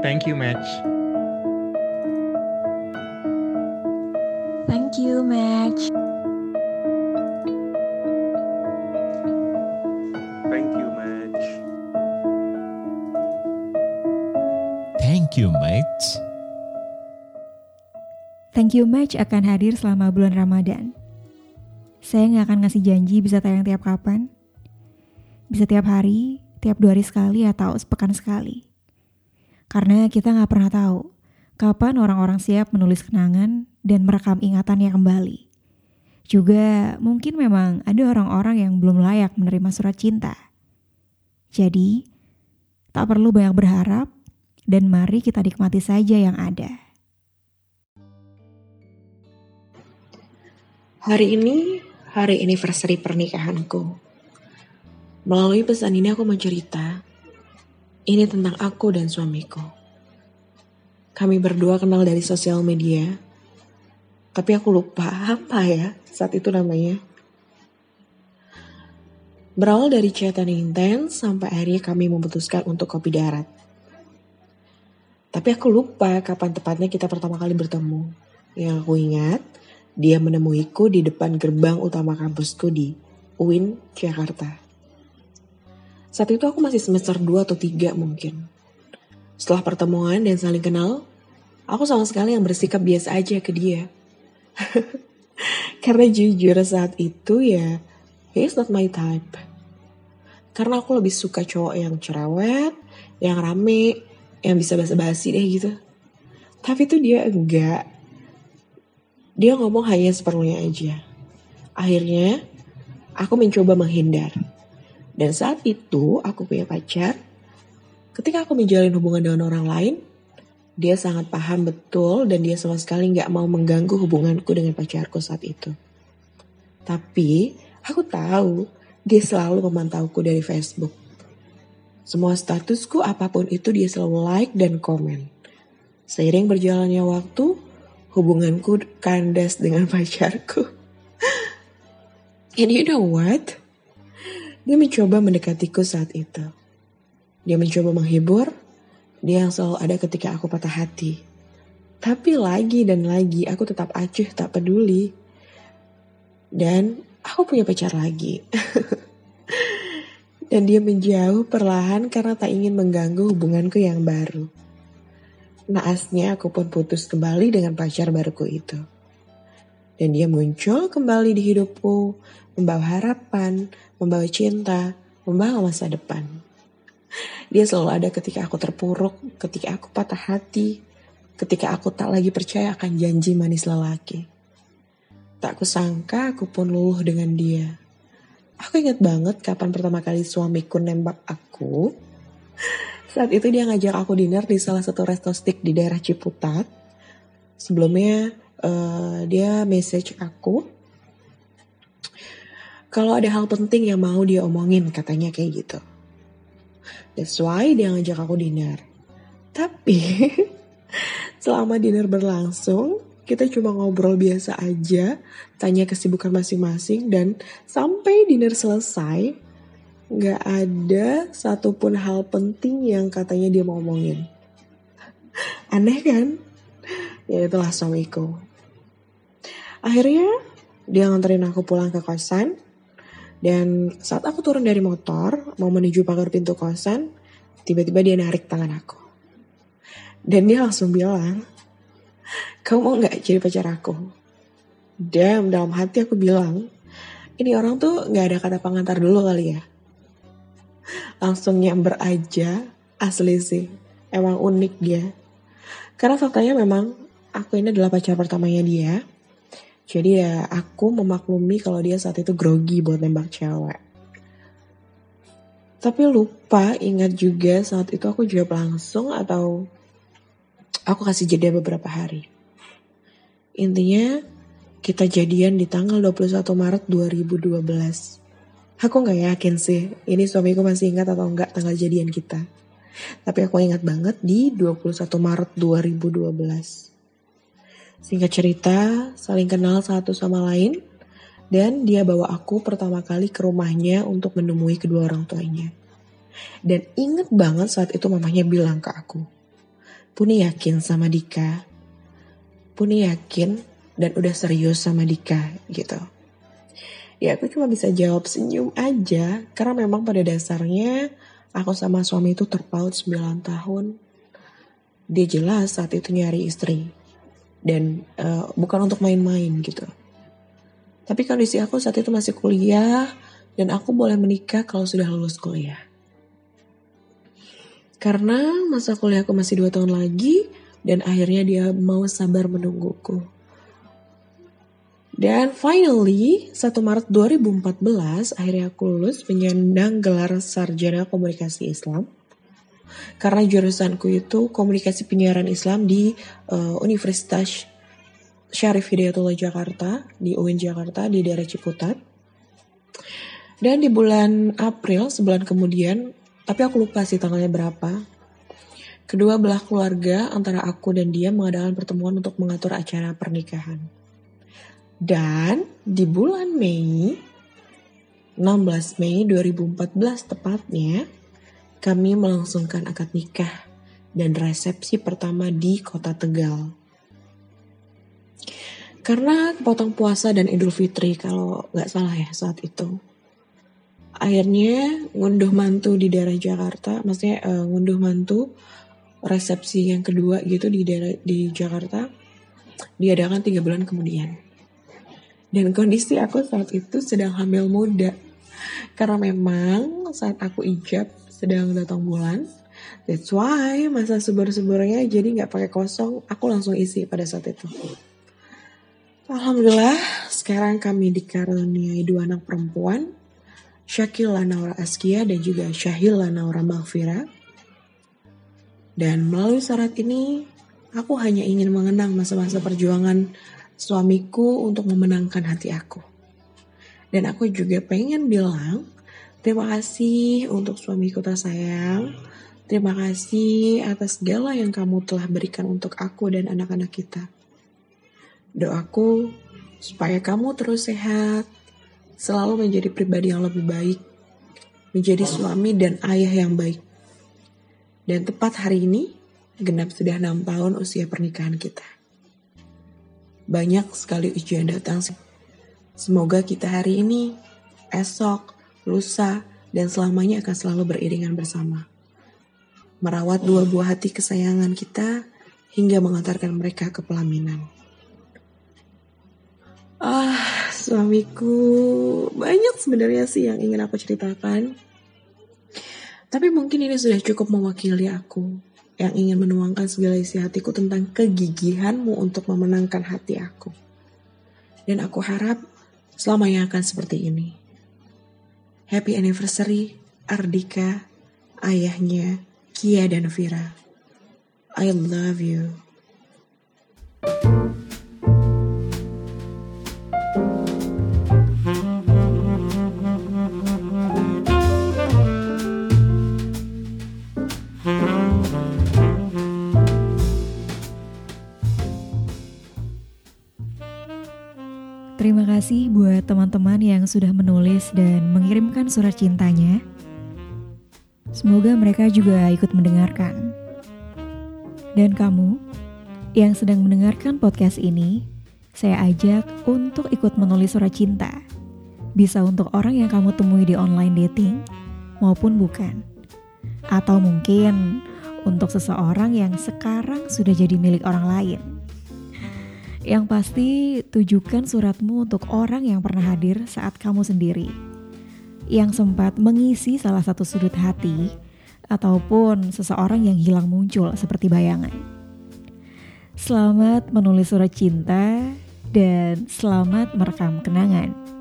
Thank you, Match. Thank you, Match. Thank you, Match. Thank you, Match. Thank you Match akan hadir selama bulan Ramadan. Saya nggak akan ngasih janji bisa tayang tiap kapan. Bisa tiap hari, tiap dua hari sekali atau sepekan sekali. Karena kita nggak pernah tahu kapan orang-orang siap menulis kenangan dan merekam ingatannya kembali. Juga mungkin memang ada orang-orang yang belum layak menerima surat cinta. Jadi, tak perlu banyak berharap dan mari kita nikmati saja yang ada. Hari ini hari anniversary pernikahanku. Melalui pesan ini aku mau. Ini tentang aku dan suamiku. Kami berdua kenal dari sosial media. Tapi aku lupa apa ya saat itu namanya. Berawal dari chatan intens sampai akhirnya kami memutuskan untuk kopi darat. Tapi aku lupa kapan tepatnya kita pertama kali bertemu. Yang aku ingat, dia menemuiku di depan gerbang utama kampusku di UIN, Jakarta. Saat itu aku masih semester 2 atau 3 mungkin. Setelah pertemuan dan saling kenal, aku sama sekali yang bersikap biasa aja ke dia. Karena jujur saat itu ya, he is not my type. Karena aku lebih suka cowok yang cerewet, yang rame, yang bisa basa-basi deh gitu. Tapi tuh dia enggak. Dia ngomong hanya seperlunya aja. Akhirnya, aku mencoba menghindar. Dan saat itu aku punya pacar. Ketika aku menjalin hubungan dengan orang lain, dia sangat paham betul dan dia sama sekali nggak mau mengganggu hubunganku dengan pacarku saat itu. Tapi aku tahu dia selalu memantauku dari Facebook. Semua statusku apa pun itu dia selalu like dan komen. Seiring berjalannya waktu, hubunganku kandas dengan pacarku. And you know what? Dia mencoba mendekatiku saat itu. Dia mencoba menghibur, dia yang selalu ada ketika aku patah hati. Tapi lagi dan lagi aku tetap acuh tak peduli. Dan aku punya pacar lagi. dan dia menjauh perlahan karena tak ingin mengganggu hubunganku yang baru. Naasnya aku pun putus kembali dengan pacar baruku itu. Dan dia muncul kembali di hidupku, membawa harapan, membawa cinta, membawa masa depan. Dia selalu ada ketika aku terpuruk, ketika aku patah hati, ketika aku tak lagi percaya akan janji manis lelaki. Tak kusangka aku pun luluh dengan dia. Aku ingat banget kapan pertama kali suamiku nembak aku. Saat itu dia ngajak aku dinner di salah satu resto stick di daerah Ciputat. Sebelumnya uh, dia message aku. Kalau ada hal penting yang mau dia omongin katanya kayak gitu. That's why dia ngajak aku dinner. Tapi selama dinner berlangsung, kita cuma ngobrol biasa aja, tanya kesibukan masing-masing dan sampai dinner selesai, nggak ada satupun hal penting yang katanya dia mau ngomongin. Aneh kan? Ya itulah suamiku. Akhirnya dia nganterin aku pulang ke kosan. Dan saat aku turun dari motor, mau menuju pagar pintu kosan, tiba-tiba dia narik tangan aku. Dan dia langsung bilang, kamu mau gak jadi pacar aku? Dan dalam hati aku bilang, ini orang tuh gak ada kata pengantar dulu kali ya. Langsung nyamber aja, asli sih. Emang unik dia. Karena faktanya memang aku ini adalah pacar pertamanya dia. Jadi ya aku memaklumi kalau dia saat itu grogi buat nembak cewek. Tapi lupa ingat juga saat itu aku jawab langsung atau aku kasih jeda beberapa hari. Intinya kita jadian di tanggal 21 Maret 2012. Aku gak yakin sih ini suamiku masih ingat atau enggak tanggal jadian kita. Tapi aku ingat banget di 21 Maret 2012. Singkat cerita, saling kenal satu sama lain, dan dia bawa aku pertama kali ke rumahnya untuk menemui kedua orang tuanya. Dan inget banget saat itu mamanya bilang ke aku, Puni yakin sama Dika. Puni yakin dan udah serius sama Dika gitu. Ya aku cuma bisa jawab senyum aja karena memang pada dasarnya aku sama suami itu terpaut 9 tahun. Dia jelas saat itu nyari istri dan uh, bukan untuk main-main gitu. Tapi kondisi aku saat itu masih kuliah dan aku boleh menikah kalau sudah lulus kuliah. Karena masa kuliahku masih dua tahun lagi dan akhirnya dia mau sabar menungguku. Dan finally, 1 Maret 2014, akhirnya aku lulus penyandang gelar Sarjana Komunikasi Islam. Karena jurusanku itu komunikasi penyiaran Islam di uh, Universitas Syarif Hidayatullah Jakarta, di UIN Jakarta, di daerah Ciputat. Dan di bulan April, sebulan kemudian, tapi aku lupa sih tanggalnya berapa, kedua belah keluarga antara aku dan dia mengadakan pertemuan untuk mengatur acara pernikahan. Dan di bulan Mei, 16 Mei 2014 tepatnya, kami melangsungkan akad nikah dan resepsi pertama di kota Tegal. Karena kepotong puasa dan Idul Fitri kalau nggak salah ya saat itu. Akhirnya ngunduh mantu di daerah Jakarta, maksudnya uh, ngunduh mantu resepsi yang kedua gitu di daerah di Jakarta diadakan tiga bulan kemudian. Dan kondisi aku saat itu sedang hamil muda. Karena memang saat aku ijab sedang datang bulan. That's why masa subur-suburnya jadi nggak pakai kosong, aku langsung isi pada saat itu. Alhamdulillah, sekarang kami dikaruniai dua anak perempuan, Syakil Lanaura Askia dan juga Syahil Lanaura Maghfira. Dan melalui syarat ini, aku hanya ingin mengenang masa-masa perjuangan suamiku untuk memenangkan hati aku. Dan aku juga pengen bilang terima kasih untuk suamiku tersayang. Terima kasih atas segala yang kamu telah berikan untuk aku dan anak-anak kita. Doaku supaya kamu terus sehat, selalu menjadi pribadi yang lebih baik, menjadi suami dan ayah yang baik. Dan tepat hari ini, genap sudah enam tahun usia pernikahan kita. Banyak sekali ujian datang. Semoga kita hari ini, esok, lusa, dan selamanya akan selalu beriringan bersama. Merawat dua buah hati kesayangan kita hingga mengantarkan mereka ke pelaminan. Ah, suamiku banyak sebenarnya sih yang ingin aku ceritakan. Tapi mungkin ini sudah cukup mewakili aku yang ingin menuangkan segala isi hatiku tentang kegigihanmu untuk memenangkan hati aku. Dan aku harap selamanya akan seperti ini. Happy anniversary Ardika, ayahnya Kia dan Vira. I love you. Terima kasih buat teman-teman yang sudah menulis dan mengirimkan surat cintanya. Semoga mereka juga ikut mendengarkan. Dan kamu yang sedang mendengarkan podcast ini, saya ajak untuk ikut menulis surat cinta. Bisa untuk orang yang kamu temui di online dating maupun bukan. Atau mungkin untuk seseorang yang sekarang sudah jadi milik orang lain. Yang pasti tujukan suratmu untuk orang yang pernah hadir saat kamu sendiri. Yang sempat mengisi salah satu sudut hati ataupun seseorang yang hilang muncul seperti bayangan. Selamat menulis surat cinta dan selamat merekam kenangan.